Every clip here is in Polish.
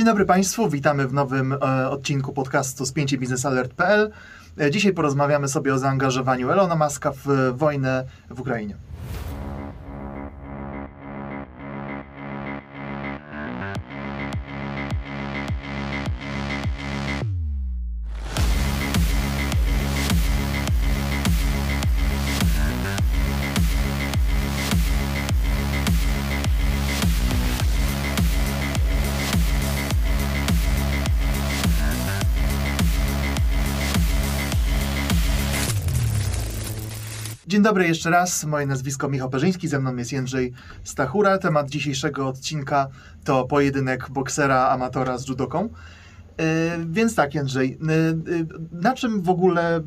Dzień dobry Państwu, witamy w nowym e, odcinku podcastu spięcie biznesalert.pl. E, dzisiaj porozmawiamy sobie o zaangażowaniu Elona Muska w e, wojnę w Ukrainie. Dzień dobry jeszcze raz, moje nazwisko Michał Perzyński, ze mną jest Jędrzej Stachura. Temat dzisiejszego odcinka to pojedynek boksera amatora z judoką. Yy, więc tak, Jędrzej, yy, yy, na czym w ogóle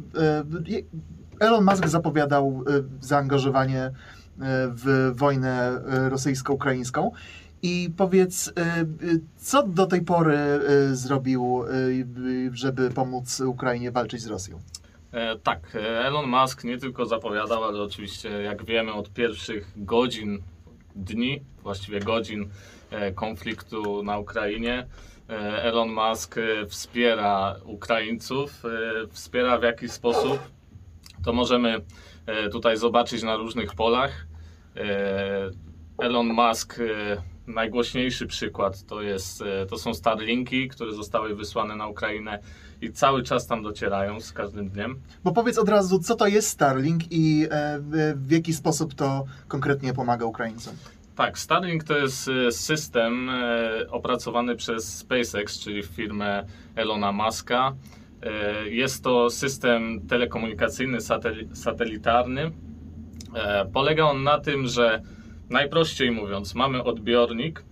Elon Musk zapowiadał zaangażowanie w wojnę rosyjsko-ukraińską? I powiedz, co do tej pory zrobił, żeby pomóc Ukrainie walczyć z Rosją? E, tak, Elon Musk nie tylko zapowiadał, ale oczywiście, jak wiemy, od pierwszych godzin, dni, właściwie godzin e, konfliktu na Ukrainie, e, Elon Musk wspiera Ukraińców, wspiera w jakiś sposób. To możemy tutaj zobaczyć na różnych polach. Elon Musk, najgłośniejszy przykład to, jest, e, to są Starlinki, które zostały wysłane na Ukrainę i cały czas tam docierają z każdym dniem. Bo powiedz od razu, co to jest Starlink i e, w- jaki sposób to konkretnie pomaga Ukraińcom? Tak, Starlink to jest e, system opracowany przez SpaceX, czyli firmę Elona Muska. Jest to system telekomunikacyjny, sateli- satelitarny. Polega on na tym, że najprościej mówiąc, mamy odbiornik,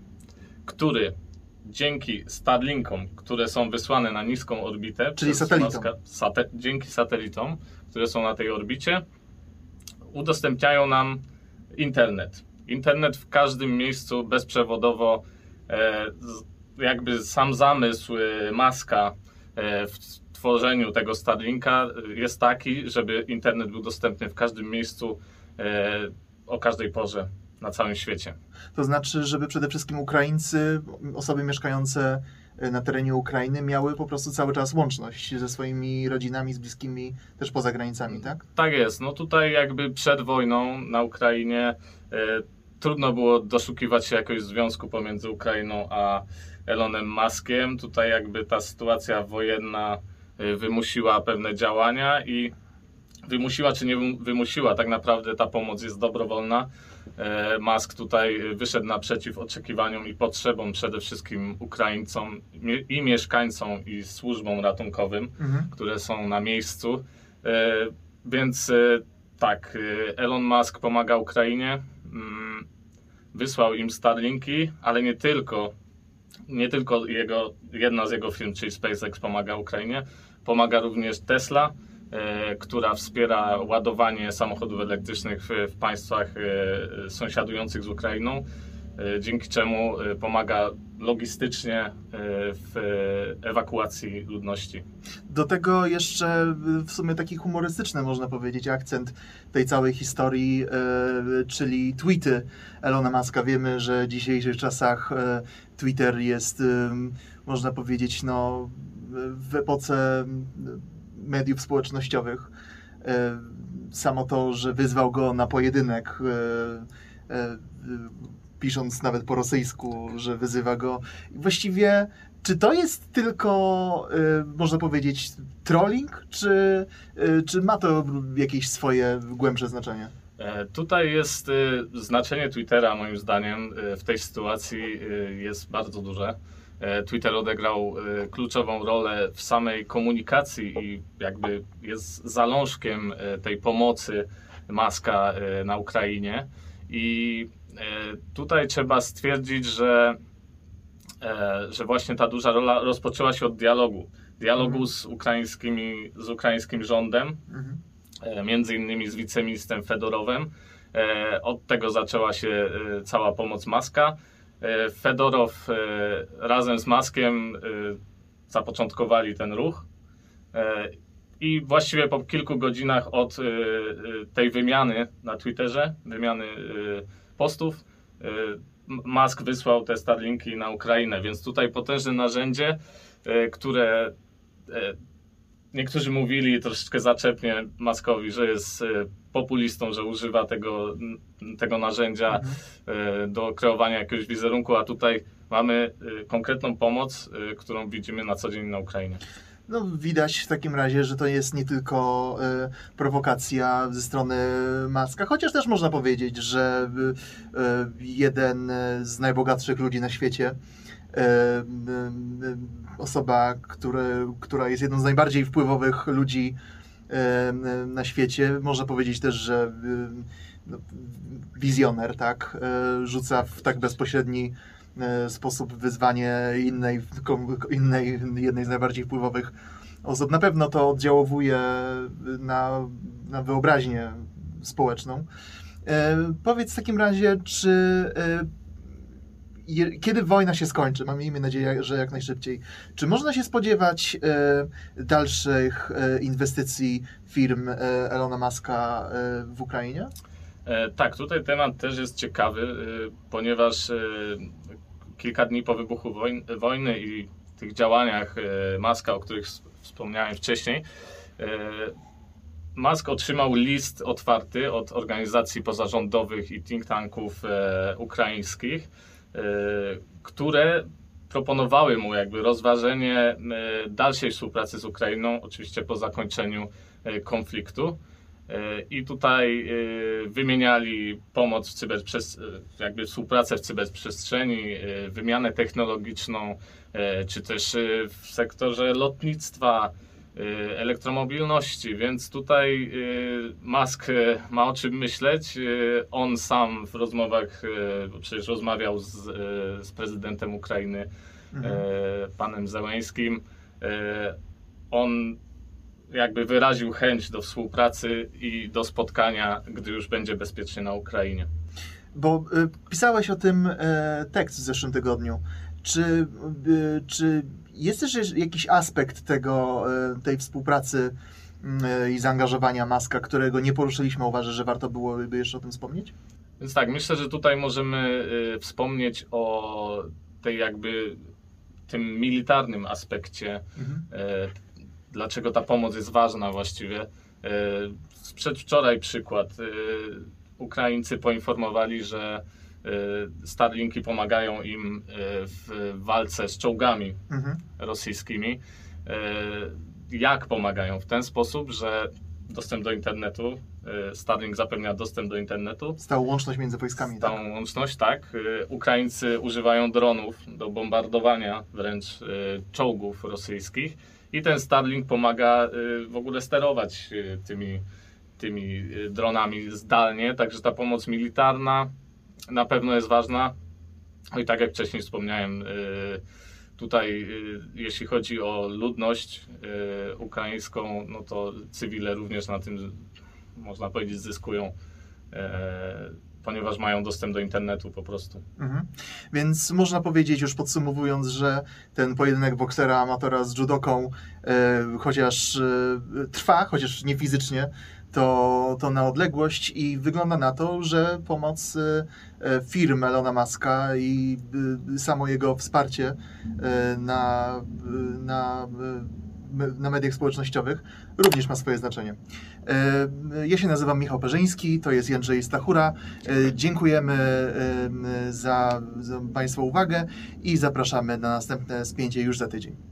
który dzięki Starlinkom, które są wysłane na niską orbitę, Czyli satelitom. Sate, dzięki satelitom, które są na tej orbicie, udostępniają nam internet. Internet w każdym miejscu bezprzewodowo, e, jakby sam zamysł e, Maska e, w tworzeniu tego Starlinka e, jest taki, żeby internet był dostępny w każdym miejscu e, o każdej porze na całym świecie. To znaczy, żeby przede wszystkim Ukraińcy, osoby mieszkające e, na terenie Ukrainy miały po prostu cały czas łączność ze swoimi rodzinami, z bliskimi też poza granicami, tak? Tak jest. No tutaj jakby przed wojną na Ukrainie e, trudno było doszukiwać się jakiegoś związku pomiędzy Ukrainą a Elonem Muskiem. Tutaj jakby ta sytuacja wojenna e, wymusiła pewne działania i wymusiła czy nie wym- wymusiła, tak naprawdę ta pomoc jest dobrowolna. E, Musk tutaj wyszedł naprzeciw oczekiwaniom i potrzebom przede wszystkim Ukraińcom i mieszkańcom i służbom ratunkowym Mhm. które są na miejscu. E, Więc e, tak, Elon Musk pomaga Ukrainie, mm, wysłał im Starlinki, ale nie tylko, nie tylko jego, jedna z jego firm, czyli SpaceX pomaga Ukrainie, pomaga również Tesla, która wspiera ładowanie samochodów elektrycznych w, państwach e, sąsiadujących z Ukrainą, e, dzięki czemu e, pomaga logistycznie e, w e, ewakuacji ludności. Do tego jeszcze w sumie taki humorystyczny, można powiedzieć, akcent tej całej historii, e, czyli tweety Elona Muska. Wiemy, że w dzisiejszych czasach e, Twitter jest, można powiedzieć, no, w epoce mediów społecznościowych. E, Samo to, że wyzwał go na pojedynek, e, e, pisząc nawet po rosyjsku, że wyzywa go. Właściwie czy to jest tylko, można powiedzieć, trolling, czy, czy ma to jakieś swoje głębsze znaczenie? E, Tutaj jest y, znaczenie Twittera, moim zdaniem, y, w tej sytuacji y, jest bardzo duże. E, Twitter odegrał kluczową rolę w samej komunikacji i jakby jest zalążkiem tej pomocy Maska na Ukrainie. I e, tutaj trzeba stwierdzić, że, że właśnie ta duża rola rozpoczęła się od dialogu. Dialogu Mhm. z, ukraińskimi, z ukraińskim rządem, Mhm. E, między innymi z wiceministrem Fedorowem. E, Od tego zaczęła się e, cała pomoc Maska. Fedorow razem z Maskiem zapoczątkowali ten ruch. I właściwie po kilku godzinach od tej wymiany na Twitterze, wymiany postów, Musk wysłał te Starlinki na Ukrainę, więc tutaj potężne narzędzie, które niektórzy mówili troszeczkę zaczepnie Muskowi, że jest e, populistą, że używa tego, tego narzędzia Mhm. e, do kreowania jakiegoś wizerunku, a tutaj mamy e, konkretną pomoc, którą widzimy na co dzień na Ukrainie. No, widać w takim razie, że to jest nie tylko e, prowokacja ze strony Maska, chociaż też można powiedzieć, że e, jeden z najbogatszych ludzi na świecie, osoba, która jest jedną z najbardziej wpływowych ludzi na świecie, można powiedzieć też, że no, wizjoner, tak, e, rzuca w tak bezpośredni e, sposób wyzwanie innej, innej, jednej z najbardziej wpływowych osób. Na pewno to oddziałowuje na, na wyobraźnię społeczną. E, powiedz w takim razie, czy kiedy wojna się skończy, mam miejmy nadzieję, że jak najszybciej, czy można się spodziewać e, dalszych e, inwestycji firm e, Elona Muska e, w Ukrainie? E, Tak, tutaj temat też jest ciekawy, e, ponieważ kilka dni po wybuchu wojn, wojny i tych działaniach Maska, o których wspomniałem wcześniej, Musk otrzymał list otwarty od organizacji pozarządowych i think tanków ukraińskich, które proponowały mu jakby rozważenie e, dalszej współpracy z Ukrainą, oczywiście po zakończeniu e, konfliktu. I tutaj wymieniali pomoc w cyberprzes- e, jakby współpracę w cyberprzestrzeni, wymianę technologiczną, czy też w sektorze lotnictwa, elektromobilności, więc tutaj e, Musk e, ma o czym myśleć. On sam w rozmowach, przecież rozmawiał z, z prezydentem Ukrainy, Mhm. panem Zełęskim. On jakby wyraził chęć do współpracy i do spotkania, gdy już będzie bezpiecznie na Ukrainie. Bo y, pisałeś o tym e, tekst w zeszłym tygodniu. Czy, y, czy jest też jakiś aspekt tego, e, tej współpracy y, i zaangażowania Maska, którego nie poruszyliśmy? Uważasz, że warto byłoby jeszcze o tym wspomnieć? Więc tak, myślę, że tutaj możemy y, wspomnieć o tej jakby tym militarnym aspekcie Mhm. Dlaczego ta pomoc jest ważna właściwie. Przedwczoraj przykład. Ukraińcy poinformowali, że Starlinki pomagają im e, w walce z czołgami Mhm. rosyjskimi. E, Jak pomagają? W ten sposób, że dostęp do internetu, Starlink zapewnia dostęp do internetu, Stałą łączność między wojskami. Tak? Stałą łączność, tak. Y, Ukraińcy używają dronów do bombardowania wręcz y, czołgów rosyjskich i ten Starlink pomaga y, w ogóle sterować y, tymi, tymi y, dronami zdalnie, także ta pomoc militarna na pewno jest ważna. No i tak jak wcześniej wspomniałem, y, tutaj y, jeśli chodzi o ludność y, ukraińską, no to cywile również na tym, można powiedzieć, zyskują ponieważ mają dostęp do internetu po prostu. Mhm. Więc można powiedzieć, już podsumowując, że ten pojedynek boksera amatora z judoką, chociaż trwa, chociaż nie fizycznie, to, to na odległość i wygląda na to, że pomoc e, e, firm Elona Muska i e, samo jego wsparcie na, na, na mediach społecznościowych również ma swoje znaczenie. Ja się nazywam Michał Perzyński, to jest Jędrzej Stachura. Dziękujemy za, za Państwa uwagę i zapraszamy na następne spięcie już za tydzień.